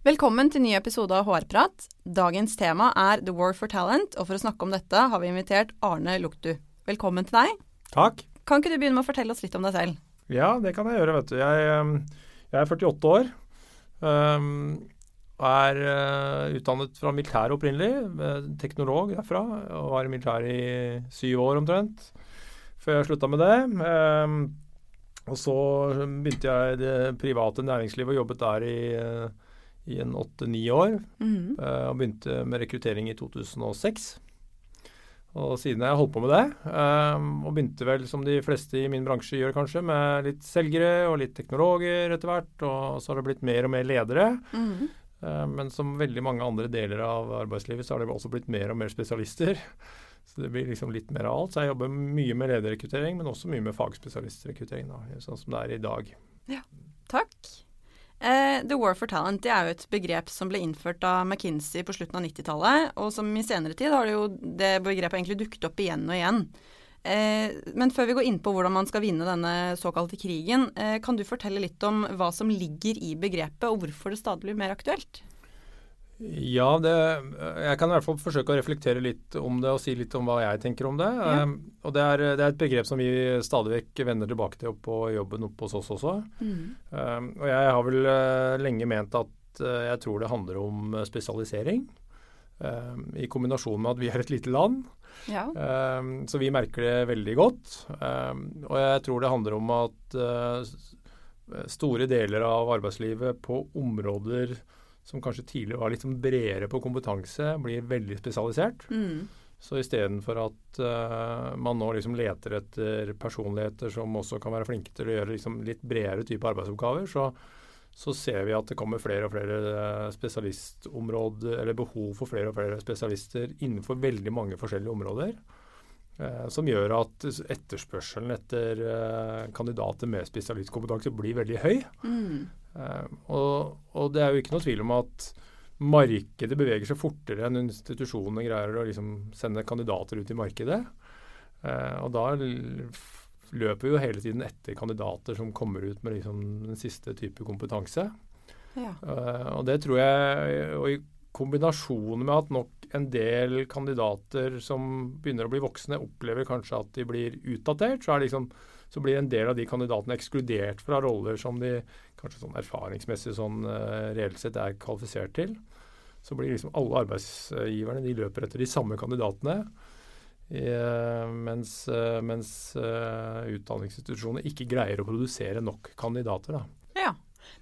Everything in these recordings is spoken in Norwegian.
Velkommen til ny episode av HR-prat. Dagens tema er The War for Talent, og for å snakke om dette har vi invitert Arne Luktu. Velkommen til deg. Takk. Kan ikke du begynne med å fortelle oss litt om deg selv? Ja, det kan jeg gjøre, vet du. Jeg, um, jeg er 48 år. Um, er uh, utdannet fra militæret opprinnelig. Teknolog derfra. Og var i militæret i syv år omtrent. Før jeg slutta med det. Um, og så begynte jeg i det private næringslivet og jobbet der i, uh, i en åtte-ni år. Mm. og begynte med rekruttering i 2006. Og siden har jeg holdt på med det, um, og begynte vel som de fleste i min bransje gjør kanskje, med litt selgere og litt teknologer etter hvert. Og så har det blitt mer og mer ledere. Mm. Uh, men som veldig mange andre deler av arbeidslivet, så har det også blitt mer og mer spesialister. Så det blir liksom litt mer av alt. Så jeg jobber mye med lederrekruttering, men også mye med fagspesialistrekruttering, da, sånn som det er i dag. Takk. Eh, The War for Talent det er jo et begrep som ble innført av McKinsey på slutten av 90-tallet, og som i senere tid har det jo det begrepet egentlig dukket opp igjen og igjen. Eh, men før vi går inn på hvordan man skal vinne denne såkalte krigen, eh, kan du fortelle litt om hva som ligger i begrepet, og hvorfor det stadig blir mer aktuelt? Ja, det, jeg kan i hvert fall forsøke å reflektere litt om det og si litt om hva jeg tenker om det. Ja. Um, og det er, det er, et begrep som vi stadig vekk vender tilbake til på jobben oppe hos oss også. Um, og jeg har vel uh, lenge ment at uh, jeg tror det handler om uh, spesialisering. Um, I kombinasjon med at vi er et lite land. Ja. Så vi merker det veldig godt. Og jeg tror det handler om at uh, store deler av arbeidslivet på områder som kanskje tidligere var litt sånn bredere på kompetanse, blir veldig spesialisert. Mm. Så istedenfor at uh, man nå liksom leter etter personligheter som også kan være flinke til å gjøre liksom litt bredere type arbeidsoppgaver, så, så ser vi at det kommer flere og flere uh, spesialistområder, eller behov for flere og flere spesialister innenfor veldig mange forskjellige områder. Uh, som gjør at etterspørselen etter kandidater med spesialistkompetanse blir veldig høy. Mm. Uh, og, og, det er jo ikke noe tvil om at markedet beveger seg fortere enn institusjonene greier å liksom sende kandidater ut i markedet. Uh, og da løper vi jo hele tiden etter kandidater som kommer ut med liksom den siste type kompetanse. Ja. Uh, og det tror jeg, og i kombinasjon med at nok en del kandidater som begynner å bli voksne, opplever kanskje at de blir utdatert, så, er det liksom, så blir en del av de kandidatene ekskludert fra roller som de kanskje sånn erfaringsmessig sånn uh, reelt sett er kvalifisert til. Så blir liksom alle arbeidsgiverne de løper etter de samme kandidatene. Uh, mens, uh, mens utdanningsinstitusjoner ikke greier å produsere nok kandidater. Da. ja.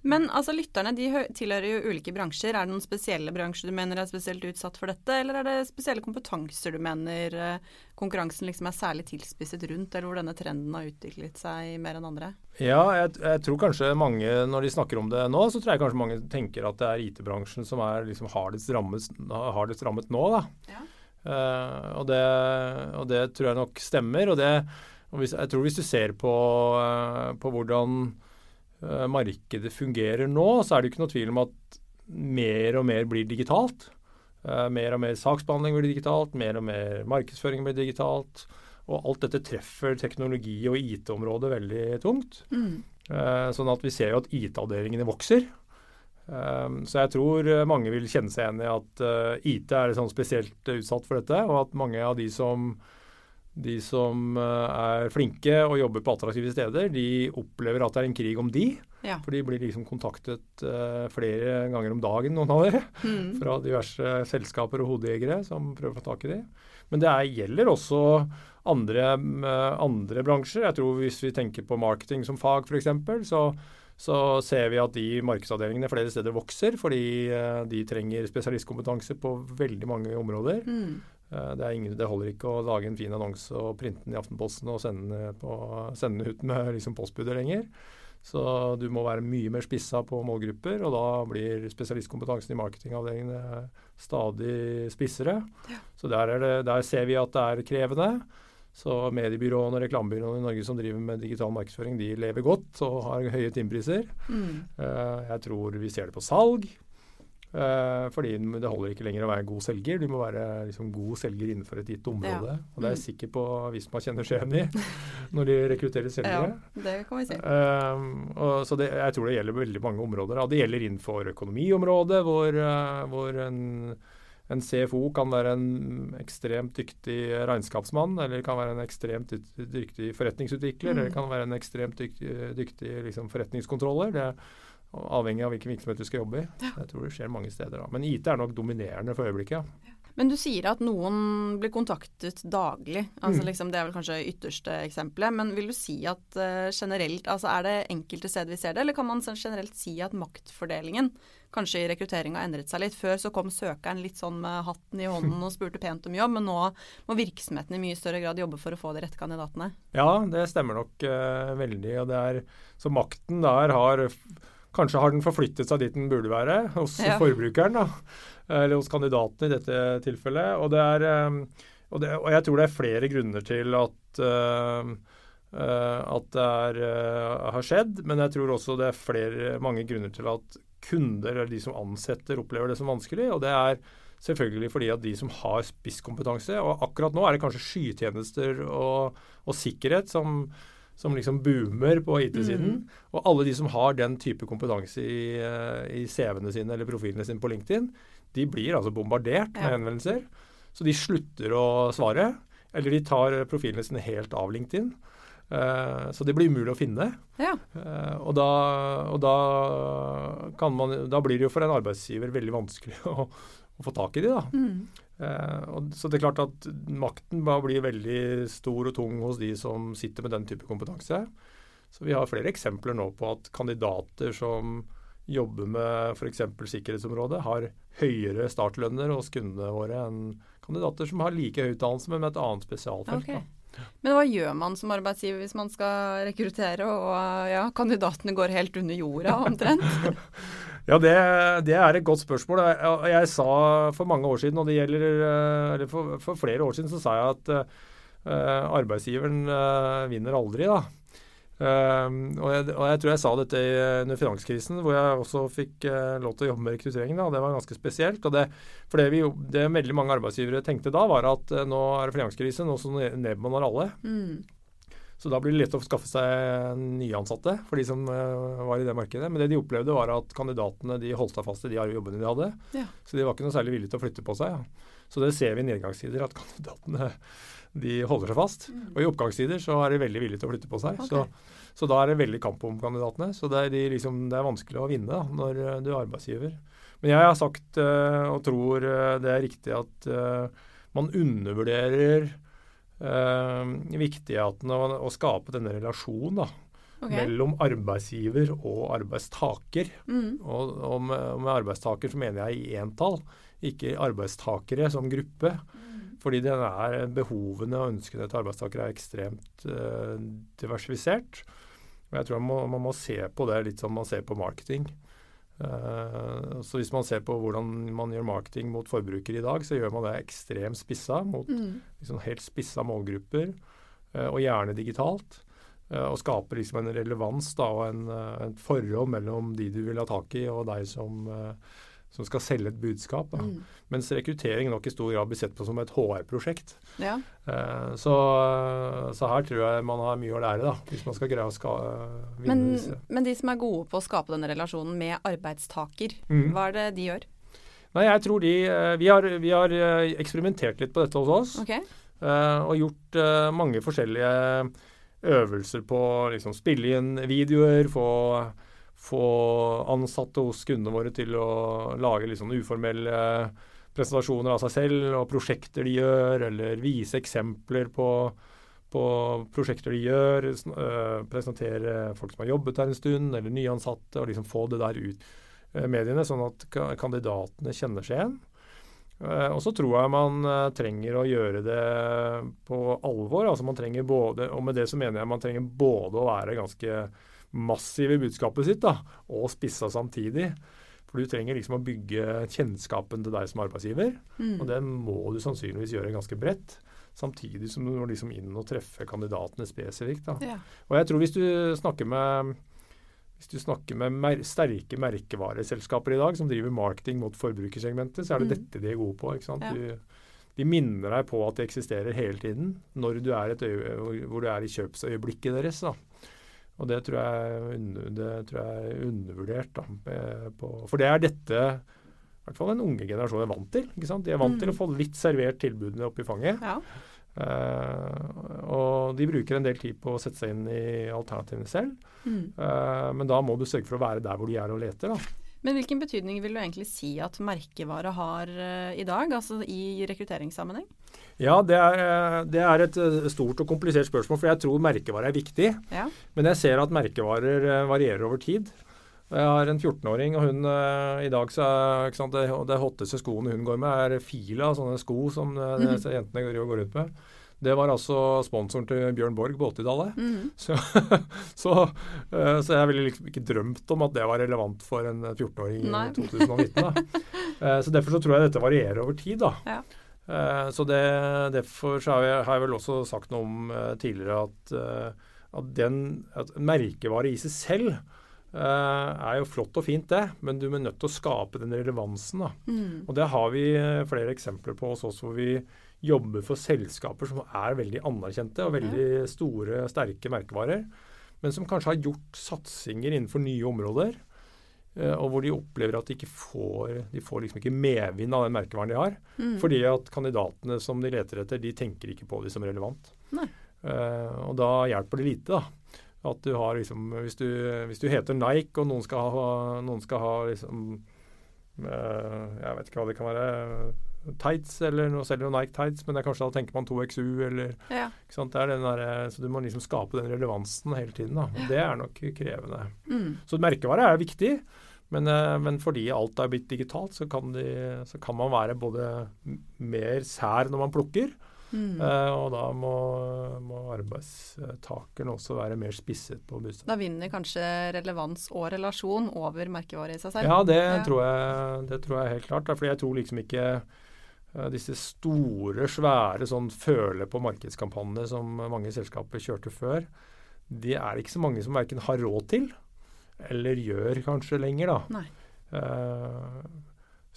Men altså, lytterne de tilhører jo ulike bransjer. Er det noen spesielle bransjer du mener er spesielt utsatt for dette, eller er det spesielle kompetanser du mener eh, konkurransen liksom er særlig tilspisset rundt, eller hvor denne trenden har utviklet seg mer enn andre? Ja, jeg, jeg, tror kanskje mange, når de snakker om det nå, så tror jeg kanskje mange tenker at det er IT-bransjen som er liksom hardest rammet, hardest rammet nå. da. Ja. Uh, og, det, og, det, tror jeg nok stemmer. og det og hvis, jeg tror hvis du ser på, uh, på hvordan markedet fungerer nå, så er det ikke noe tvil om at mer og mer blir digitalt. Uh, mer og mer saksbehandling blir digitalt, mer og mer markedsføring blir digitalt. Og alt dette treffer teknologi- og IT-området veldig tungt. Mm. Uh, sånn at vi ser jo at IT-avdelingene vokser. så jeg tror mange vil kjenne seg igjen i at IT er sånn spesielt utsatt for dette, og at mange av de som de som er flinke og jobber på attraktive steder, de opplever at det er en krig om de. Ja. For de blir liksom kontaktet uh, flere ganger om dagen, noen av dere. Mm. Fra diverse selskaper og hodejegere som prøver å få tak i de. Men det er, gjelder også andre, uh, andre, bransjer. Jeg tror Hvis vi tenker på marketing som fag f.eks., så, så ser vi at de markedsavdelingene flere steder vokser, fordi de trenger spesialistkompetanse på veldig mange områder. Mm. Det, ingen, det, holder ikke å lage en fin annonse og printe den i Aftenposten og sende den, ut med liksom postbudet lenger. Så du må være mye mer spissa på målgrupper, og da blir spesialistkompetansen i marketingavdelingene stadig spissere. Ja. Så der, det, der, ser vi at det er krevende. Så mediebyråene og reklamebyråene i Norge som driver med digital markedsføring, de lever godt og har høye timepriser. Mm. Uh, jeg tror vi ser det på salg. Uh, fordi det holder ikke lenger å være god selger. Du må være liksom, god selger innenfor et gitt område. Ja. Og det er jeg mm. sikker på Visma kjenner skjeen i når de rekrutterer selgere. Ja, det kan vi si. Uh, og, så det, jeg tror det gjelder veldig mange områder. Og det gjelder innenfor økonomiområdet, hvor, uh, hvor en, en, CFO kan være en ekstremt dyktig regnskapsmann, eller kan være en ekstremt dyktig forretningsutvikler, mm. eller kan være en ekstremt dyktig, dyktig liksom, forretningskontroller. Det Avhengig av hvilken virksomhet du skal jobbe i. Jeg tror det skjer mange steder. da. Men IT er nok dominerende for øyeblikket. Ja. Men du sier at noen blir kontaktet daglig. altså mm. liksom, Det er vel kanskje ytterste eksempelet. Men vil du si at uh, generelt, altså er det enkelte steder vi ser det, eller kan man sånn generelt si at maktfordelingen kanskje i rekruttering har endret seg litt? Før så kom søkeren litt sånn med hatten i hånden og spurte pent om jobb, men nå må virksomheten i mye større grad jobbe for å få de rette kandidatene. Ja, det stemmer nok uh, veldig. og det er, Så makten der har Kanskje har den forflyttet seg dit den burde være, hos ja. forbrukeren. da, Eller hos kandidaten i dette tilfellet. Og, det er, eh, og, det, og, jeg tror det er flere grunner til at, uh, at det er, uh, har skjedd. Men jeg tror også det er flere, mange grunner til at kunder, eller de som ansetter, opplever det som vanskelig. Og det er selvfølgelig fordi at de som har spisskompetanse Og akkurat nå er det kanskje skytjenester og, og sikkerhet som som liksom boomer på IT-siden. Mm. Og alle de som har den type kompetanse i, eh, i CV-ene sine eller profilene sine på LinkedIn, de blir altså bombardert med henvendelser. Så de slutter å svare. Eller de tar profilene sine helt av LinkedIn. Uh, så det blir umulig å finne. Ja. Uh, og, da, og da, man, da, blir det jo for en arbeidsgiver veldig vanskelig å, å få tak i de da. Mm. Uh, så det er klart at makten bare blir veldig stor og tung hos de som sitter med den type kompetanse. Så vi har flere eksempler nå på at kandidater som jobber med f.eks. sikkerhetsområdet, har høyere startlønner hos kundene våre enn kandidater som har like høy utdannelse, men med et annet spesialfelt. Okay. Men hva gjør man som arbeidsgiver hvis man skal rekruttere, og ja, kandidatene går helt under jorda omtrent? Ja, det, det, er et godt spørsmål. Jeg, jeg, sa for mange år siden, og det gjelder eh, eller for, for flere år siden, så sa jeg at uh, arbeidsgiveren uh, vinner aldri. da. Uh, og, jeg, og, jeg, tror jeg sa dette under finanskrisen, hvor jeg også fikk lov til å jobbe med rekruttering. Da. Det var ganske spesielt. og Det, for det, vi, det veldig mange arbeidsgivere tenkte da, var at nå er det finanskrise, nå så nedbemanner alle. Mm. Så da blir det lett å skaffe seg nyansatte for de som uh, var i det markedet. Men det de opplevde, var at kandidatene de holdt seg fast i de jobbene de hadde. Ja. Så de var ikke noe særlig villige til å flytte på seg. Ja. Så det ser vi i nedgangstider, at kandidatene de holder seg fast. Mm. Og i oppgangstider så er de veldig villige til å flytte på seg. Okay. Så, så, da er det veldig kamp om kandidatene. Så det er, de liksom, det er vanskelig å vinne da, når uh, du er arbeidsgiver. Men jeg har sagt, uh, og tror det er riktig, at man undervurderer viktigheten av å skape denne relasjonen da, okay. mellom arbeidsgiver og arbeidstaker. Mm. Og, og, med, og, med, arbeidstaker så mener jeg i entall, ikke arbeidstakere som gruppe. Mm. Fordi er, behovene og ønskene til arbeidstakere er ekstremt eh, diversifisert. Og jeg tror man må, man må, se på det litt som man ser på marketing. Uh, så hvis man ser på hvordan man gjør marketing mot forbrukere i dag, så gjør man det ekstremt spissa mot mm. liksom helt spissa målgrupper, uh, og gjerne digitalt. Uh, og skaper liksom en relevans da, og en, et forhold mellom de du vil ha tak i, og deg som som skal selge et budskap. Mm. Mens rekruttering nok i stor grad blir sett på som et HR-prosjekt. Ja. Uh, så, så, her tror jeg man har mye å lære, da, hvis man skal greie å ska, vinne men, disse. Men de som er gode på å skape denne relasjonen med arbeidstaker, mm. hva er det de gjør? Nei, jeg tror de eh, Vi har, vi har eh, eksperimentert litt på dette hos oss. Okay. Og gjort mange forskjellige øvelser på å liksom, spille inn videoer, få få ansatte hos kundene våre til å lage litt sånn uformelle presentasjoner av seg selv og prosjekter de gjør, eller vise eksempler på, på prosjekter de gjør. Øh, presentere folk som har jobbet her en stund, eller nyansatte, og liksom få det der ut øh, mediene, sånn at kandidatene kjenner seg igjen. Uh, og så tror jeg man trenger å gjøre det på alvor. altså man trenger både, Og med det så mener jeg man trenger både å være ganske massive budskapet sitt, da, og spissa samtidig. For du trenger liksom å bygge kjennskapen til deg som arbeidsgiver. Mm. Og det må du sannsynligvis gjøre ganske bredt. Samtidig som du må liksom inn og treffe kandidatene spesifikt. Ja. Og jeg tror hvis du snakker med hvis du snakker med mer, sterke merkevareselskaper i dag som driver marketing mot forbrukersegmentet, så er det Mm. dette de er gode på. ikke sant? Ja. Du, de minner deg på at det eksisterer hele tiden når du er et øye, hvor- hvor du er i kjøpsøyeblikket deres. da. Og det tror jeg, det tror jeg er undervurdert. da. eh, På, for det er dette i hvert fall den unge generasjonen er vant til. ikke sant? De er vant Mm. til å få litt servert tilbudene opp i fanget. ja. Uh, og de bruker en del tid på å sette seg inn i alternativene selv. Mm. Uh, men da må du sørge for å være der hvor de er og leter. da. Men hvilken betydning vil du egentlig si at merkevare har eh, i dag, altså i rekrutteringssammenheng? Ja, det er, eh, det er et eh, stort og komplisert spørsmål, for jeg tror merkevare er viktig. Ja. Men jeg ser at merkevarer varierer over tid. Jeg har en 14-åring, og hun i dag så er sant, det, det hotteste skoene hun går med, er Fila, sånne sko som eh, disse jentene går går rundt med. Det var altså sponsoren til Bjørn Borg på 80-tallet. Mm. Så, så, eh, så jeg ville liksom ikke drømt om at det var relevant for en 14-åring i 2019. Da. Eh, Så derfor så tror jeg dette varierer over tid. da. Ja. Eh, Så det, derfor så har jeg, har jeg vel også sagt noe om tidligere at, at, den, at merkevare i seg selv Uh, er jo flott og fint, det, men du er nødt til å skape den relevansen. Mm. Og det har vi flere eksempler på hos oss hvor vi jobber for selskaper som er veldig anerkjente og veldig store, sterke merkevarer, men som kanskje har gjort satsinger innenfor nye områder. eh, Og hvor de opplever at de ikke får de får liksom ikke medvind av den merkevaren de har. Mm. Fordi at kandidatene som de leter etter, de tenker ikke på de som relevant. Nei. Eh, og da hjelper det lite, da. At du har liksom Hvis du, hvis du heter Nike, og noen skal ha, noen skal ha liksom uh, Jeg vet ikke hva det kan være. Tights, eller noe selger jo Nike tights, men det er kanskje da tenker man 2XU, eller Ja. ikke sant? Det er den der, eh, Så du må liksom skape den relevansen hele tiden. da. Og Det er nok krevende. Mm. Så merkevare er viktig. Men, eh, men fordi alt er blitt digitalt, så kan, de, så kan man være både mer sær når man plukker, Mm. eh, og da må, må arbeidstakeren også være mer spisset på budskapet. Da vinner kanskje relevans og relasjon over merkevare i seg selv? Ja, det, Ja. Tror jeg, det tror jeg helt klart. Fordi jeg tror liksom ikke disse store, svære sånn føle på markedskampanjene som mange selskaper kjørte før, de er det ikke så mange som verken har råd til eller gjør kanskje lenger. da. Eh,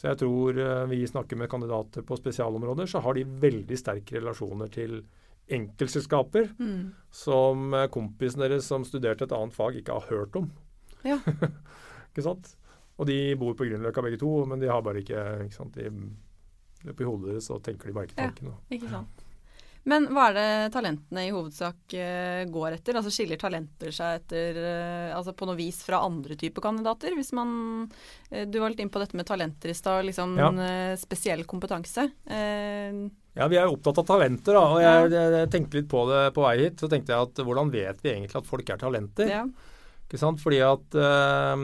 så jeg tror eh, vi snakker med kandidater på spesialområder, så har de veldig sterke relasjoner til enkeltselskaper Mm. som eh, kompisen deres som studerte et annet fag, ikke har hørt om. Ja. ikke sant? Og de bor på Grünerløkka begge to, men de har bare ikke, ikke sant? De, Oppi hodet deres så tenker de bare ikke Ja. tanken. Ja, Ikke sant. Men hva er det talentene i hovedsak eh, går etter? Altså Skiller talenter seg etter eh, altså på noe vis fra andre typer kandidater? Hvis man eh, Du var litt inn på dette med talenter i stad, liksom Ja. spesiell kompetanse. Ja, vi er opptatt av talenter, da. Og jeg, jeg, tenkte litt på det på vei hit. Så tenkte jeg at hvordan vet vi egentlig at folk er talenter? ja. Ikke sant? Fordi at eh,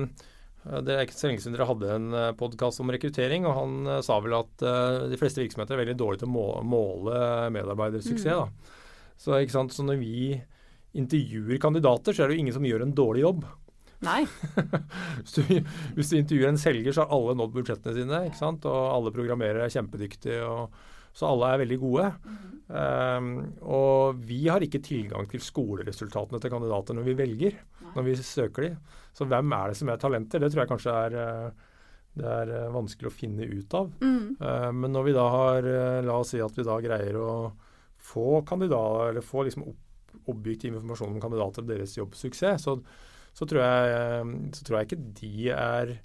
det er ikke så lenge siden dere hadde en podkast om rekruttering, og han eh, sa vel at eh, de fleste virksomheter er veldig dårlige til å måle medarbeidersuksess. Mm. Så, ikke sant? så når vi intervjuer kandidater, så er det jo ingen som gjør en dårlig jobb. Nei. Hvis du, hvis du intervjuer en selger, så har alle nådd budsjettene sine, ikke sant? og alle programmerere er kjempedyktige. og så alle er veldig gode. Um, og vi har ikke tilgang til skoleresultatene til kandidater når vi velger, når vi søker de. Så hvem er det som er talenter? Det tror jeg kanskje er, eh, det er eh, vanskelig å finne ut av. Mm. Uh, men når vi da har eh, La oss si at vi da greier å få kandidater, eller få liksom opp, objektiv informasjon om kandidater og deres jobbsuksess, så, så, tror jeg, eh, så tror jeg ikke de er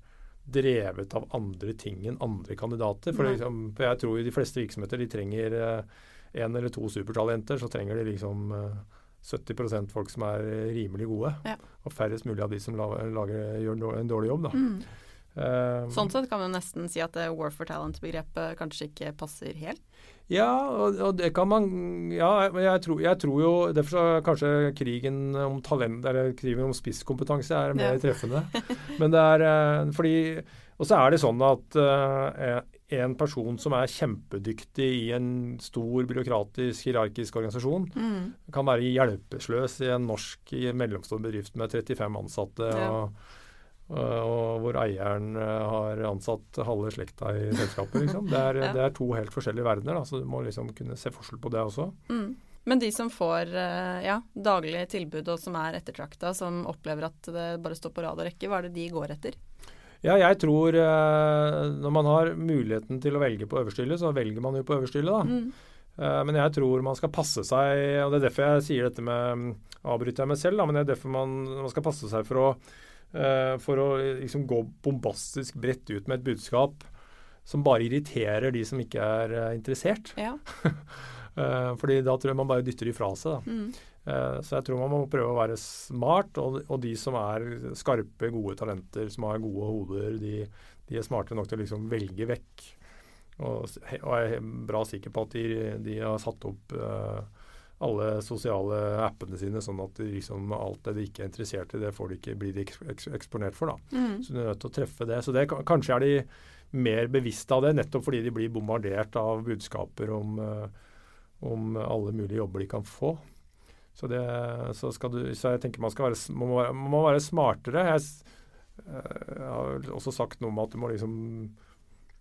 drevet av andre ting enn andre kandidater. For, liksom, for jeg tror jo de fleste virksomheter de trenger én eller to supertalenter, så trenger de liksom eh, 70% folk som er rimelig gode. Ja. Og færrest mulig av de som lager, lager, gjør en dårlig- jobb. Da. Mm. Um, Sånn sett kan man nesten si at war for talent-begrepet kanskje ikke passer helt. Ja, og, og det kan man Ja, jeg tror, jeg tror jo Derfor så kanskje krigen om talent, eller krigen om spisskompetanse er mer Ja. treffende. Men det er eh, fordi Og så er det sånn at uh, en person som er kjempedyktig i en stor byråkratisk, hierarkisk organisasjon, Mm. kan være hjelpesløs i en norsk i en mellomstor bedrift med 35 ansatte, Ja. og, og, og hvor eieren eh, har ansatt halve slekta i selskapet. Liksom. Det, er, Ja. det er to helt forskjellige verdener, da, så du må liksom kunne se forskjell på det også. Mm. Men de som får eh, ja, daglige tilbud og som er ettertrakta, som opplever at det bare står på rad og rekke, hva er det de går etter? Ja, jeg tror eh, når man har muligheten til å velge på øverste hylle, så velger man jo på øverste hylle, da. Mm. Eh, Men jeg tror man skal passe seg, og det er derfor jeg sier dette med Avbryter jeg meg selv, da, men det er derfor man, man skal passe seg for å, eh, for å liksom gå bombastisk bredt ut med et budskap som bare irriterer de som ikke er eh, interessert. Ja. Eh, fordi da tror jeg man bare dytter de fra seg. da. Mm. Eh, Så jeg tror man må prøve å være smart, og, og de som er skarpe, gode talenter, som har gode hoder, de, de er smarte nok til å liksom velge vekk. Og, og jeg er bra sikker på at de, de har satt opp eh, alle sosiale appene sine, sånn at de liksom, alt det de ikke er interessert i, det får de ikke, blir de eks- eks- eksponert for. da. Mm. Så du er nødt til å treffe det. Så det, kanskje er de mer bevisste av det, nettopp fordi de blir bombardert av budskaper om, eh, om alle mulige jobber de kan få. Så, det, så, skal du, så jeg tenker man, skal være, man, må man må være smartere. Jeg, eh, jeg har også sagt noe om at du må liksom eh,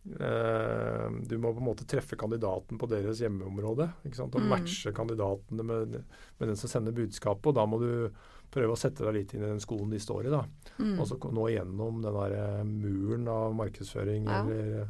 Du må på en måte treffe kandidaten på deres hjemmeområde. ikke sant? Og Mm. matche kandidatene med, med den som sender budskapet. Og da må du prøve å sette deg litt inn i den skolen de står i. da. Mm. Og så nå igjennom den der eh, muren av markedsføring Ja. eller,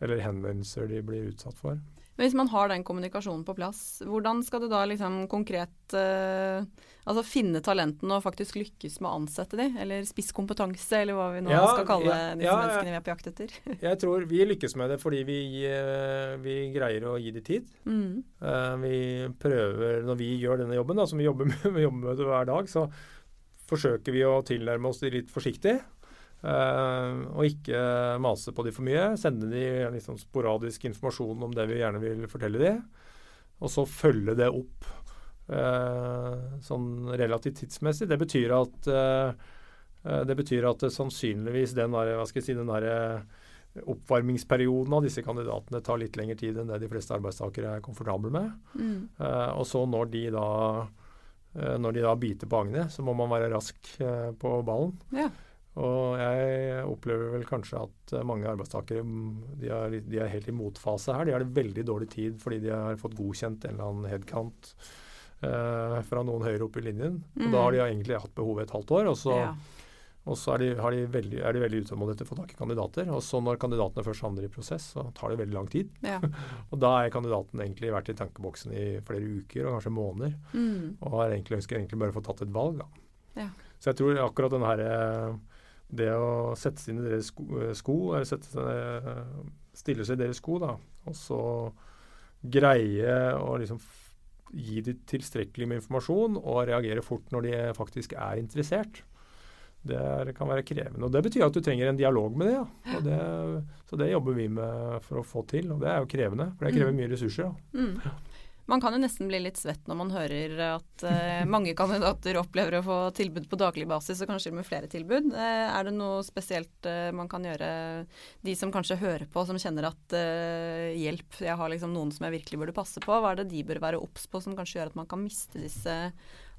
eller henvendelser de blir utsatt for. Men Hvis man har den kommunikasjonen på plass, hvordan skal du da liksom konkret eh, altså finne talentene og faktisk lykkes med å ansette de? Eller spisskompetanse, eller hva vi nå Ja, skal kalle ja, disse ja, menneskene vi er på jakt etter? Jeg tror vi lykkes med det fordi vi, eh, vi greier å gi det tid. Mm. Uh, Vi prøver, når vi gjør denne jobben, da, som vi jobber med, vi jobber med det hver dag, så forsøker vi å tilnærme oss de litt forsiktig. Eh, og ikke mase på de for mye. Sende de liksom sporadisk informasjon om det vi gjerne vil fortelle de. Og så følge det opp uh, sånn relativt tidsmessig. Det betyr at eh, det betyr at det sannsynligvis den der, hva skal jeg si, den der oppvarmingsperioden av disse kandidatene tar litt lengre tid enn det de fleste arbeidstakere er komfortable med. Mm. Og så når de da når de da biter på agnet, så må man være rask på ballen. Ja. Og jeg opplever vel kanskje at eh, mange arbeidstakere mm, de er, de er helt i motfase her. De har det veldig dårlig tid fordi de har fått godkjent en eller annen headcount eh, fra noen høyere opp i linjen. Og Mm. da har de egentlig hatt behov et halvt år. Og så, Ja. og så er, de, har de veldig, er de veldig utålmodige etter å få tak i kandidater. Og så når kandidatene først havner i prosess, så tar det veldig lang tid. ja. Og da er kandidaten egentlig vært i tankeboksen i flere uker og kanskje måneder. Mm. Og har egentlig, ønsker egentlig bare å få tatt et valg, da. Ja. Så jeg tror akkurat den her eh, Det å sette seg inn i deres sko, eh, sko eller seg, eh, stille seg i deres sko, da, og så greie å liksom gi dem tilstrekkelig med informasjon og reagere fort når de faktisk er interessert. Det er, kan være krevende. og Det betyr at du trenger en dialog med det. Ja. Og det så det jobber vi med for å få til. Og det er jo krevende, for det krever Mm. mye ressurser. Ja. Mm. Man kan jo nesten bli litt svett når man hører at eh, mange kandidater opplever å få tilbud på daglig basis, og kanskje med flere tilbud. Eh, er det noe spesielt eh, man kan gjøre, de som kanskje hører på, som kjenner at eh, hjelp, jeg har liksom noen som jeg virkelig burde passe på. Hva er det de bør være obs på som kanskje gjør at man kan miste disse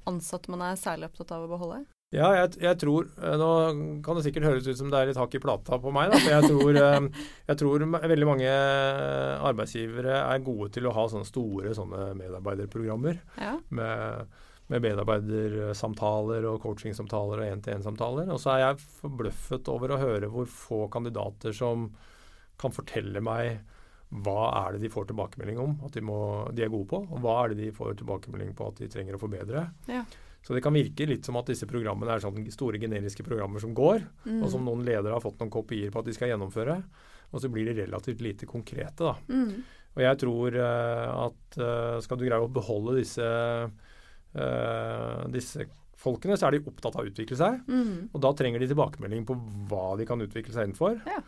ansatte man er særlig opptatt av å beholde? Ja, jeg, jeg tror eh, Nå kan det sikkert høres ut som det er litt hakk i plata på meg, da, for jeg tror, eh, jeg tror veldig mange arbeidsgivere er gode til å ha sånne store sånne medarbeiderprogrammer Ja. med, med medarbeidersamtaler og coachingsamtaler og én-til-én-samtaler. Og så er jeg forbløffet over å høre hvor få kandidater som kan fortelle meg hva er det de får tilbakemelding om at de, må, de er gode på, og hva er det de får tilbakemelding på at de trenger å forbedre. Ja. Så det kan virke litt som at disse programmene er sånne store generiske programmer som går, Mm. og som noen ledere har fått noen kopier på at de skal gjennomføre. Og så blir de relativt lite konkrete, da. Mm. Og jeg tror eh, at eh, skal du greie å beholde disse, eh, disse folkene, så er de opptatt av å utvikle seg. Mm. Og da trenger de tilbakemelding på hva de kan utvikle seg innenfor. Ja.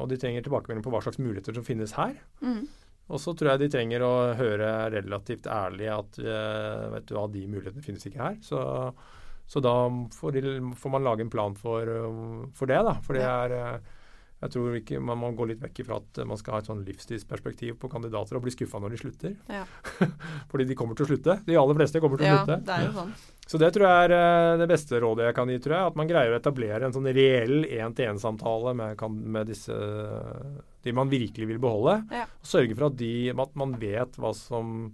Og de trenger tilbakemelding på hva slags muligheter som finnes her. Mm. Og så tror jeg de trenger å høre relativt ærlig at eh, vet du hva, de mulighetene finnes ikke her. Så, så da får, de, får man lage en plan for, eh, for det, da. For det er, eh, jeg tror ikke man må gå litt vekk ifra at man skal ha et sånn livstidsperspektiv på kandidater og bli skuffa når de slutter. Ja. Fordi de kommer til å slutte. De aller fleste kommer til å ja, slutte. det er jo sånn. Så det tror jeg er eh, det beste rådet jeg kan gi, tror jeg. At man greier å etablere en sånn reell én-til-én-samtale med, med disse de man virkelig vil beholde. Ja. Og sørge for at, de, at man vet hva som,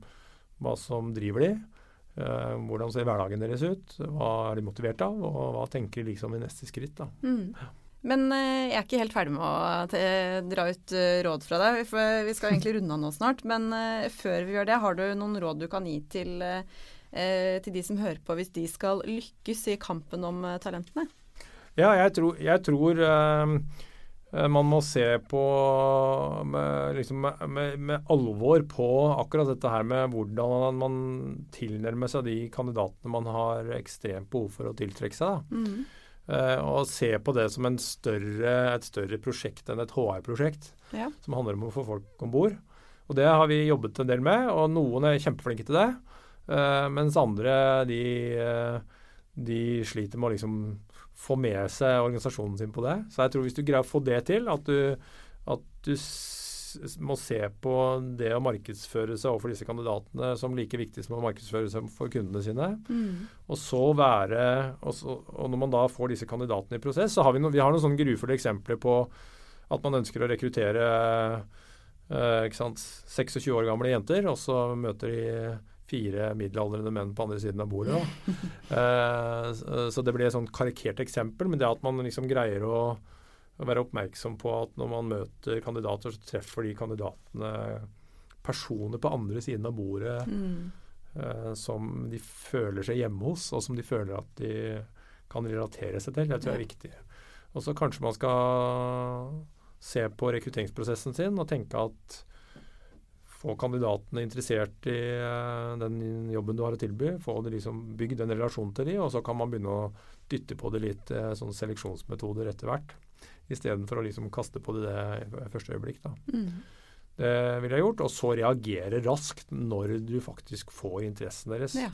hva som driver de. Eh, hvordan ser hverdagen deres ut? Hva er de motivert av? Og hva tenker de liksom i neste skritt? da. Mm. Men eh, jeg er ikke helt ferdig med å dra ut råd fra deg, for vi skal egentlig runde av nå snart. Men før vi gjør det, har du noen råd du kan gi til, til de som hører på, hvis de skal lykkes i kampen om eh, talentene? Ja, jeg tror, jeg tror eh, eh, man må se på med, liksom, med, med, alvor på akkurat dette her med hvordan man tilnærmer seg de kandidatene man har ekstremt behov for å tiltrekke seg. Da. Mm. Eh, og se på det som en større, et større prosjekt enn et HR-prosjekt, Ja. som handler om å få folk om bord. Og det har vi jobbet en del med, og noen er kjempeflinke til det. Eh, mens andre de, eh, de sliter med å liksom få med seg organisasjonen sin på det. Så jeg tror hvis du greier å få det til, at du, at du må se på det å markedsføre seg overfor disse kandidatene som like viktig som å markedsføre seg for kundene sine. Mm. Og så være og, så, og når man da får disse kandidatene i prosess, så har vi, no, vi har noen sånne grufulle eksempler på at man ønsker å rekruttere eh, ikke sant, 26 år gamle jenter, og så møter de fire middelaldrende menn på andre siden av bordet. Eh, så- så det blir et sånt karikert eksempel, men det at man liksom greier å være oppmerksom på at når man møter kandidater, så treffer de kandidatene personer på andre siden av bordet Mm. eh, som de føler seg hjemme hos, og som de føler at de kan relatere seg til. Det tror jeg er viktig. Og så kanskje man skal se på rekrutteringsprosessen sin og tenke at få kandidatene interessert i eh, den jobben du har å tilby. Få det liksom bygd en relasjon til de, og så kan man begynne å dytte på det litt sånn seleksjonsmetoder etter hvert. Istedenfor å liksom kaste på det det første øyeblikk. da. Mm. Det ville jeg gjort. Og så reagere raskt når du faktisk får interessen deres. Ja.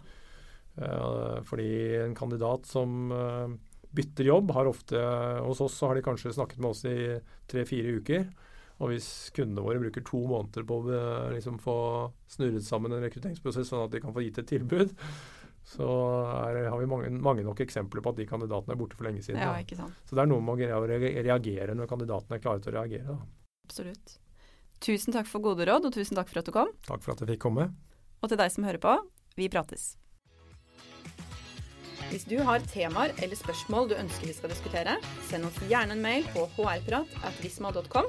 Eh, fordi en kandidat som bytter jobb, har ofte Hos oss så har de kanskje snakket med oss i tre-fire uker. Og hvis kundene våre bruker to måneder på å liksom få snurret sammen en rekrutteringsprosess sånn at de kan få gitt et tilbud, så er, har vi mange, mange nok eksempler på at de kandidatene er borte for lenge siden. ja, ikke sant. Så det er noe med å reagere når kandidatene er klare til å reagere. Da. Absolutt. Tusen takk for gode råd, og tusen takk for at du kom. Takk for at jeg fikk komme. Og til deg som hører på, vi prates. Hvis du har temaer eller spørsmål du ønsker vi skal diskutere, send oss gjerne en mail på hrprat at visma.com.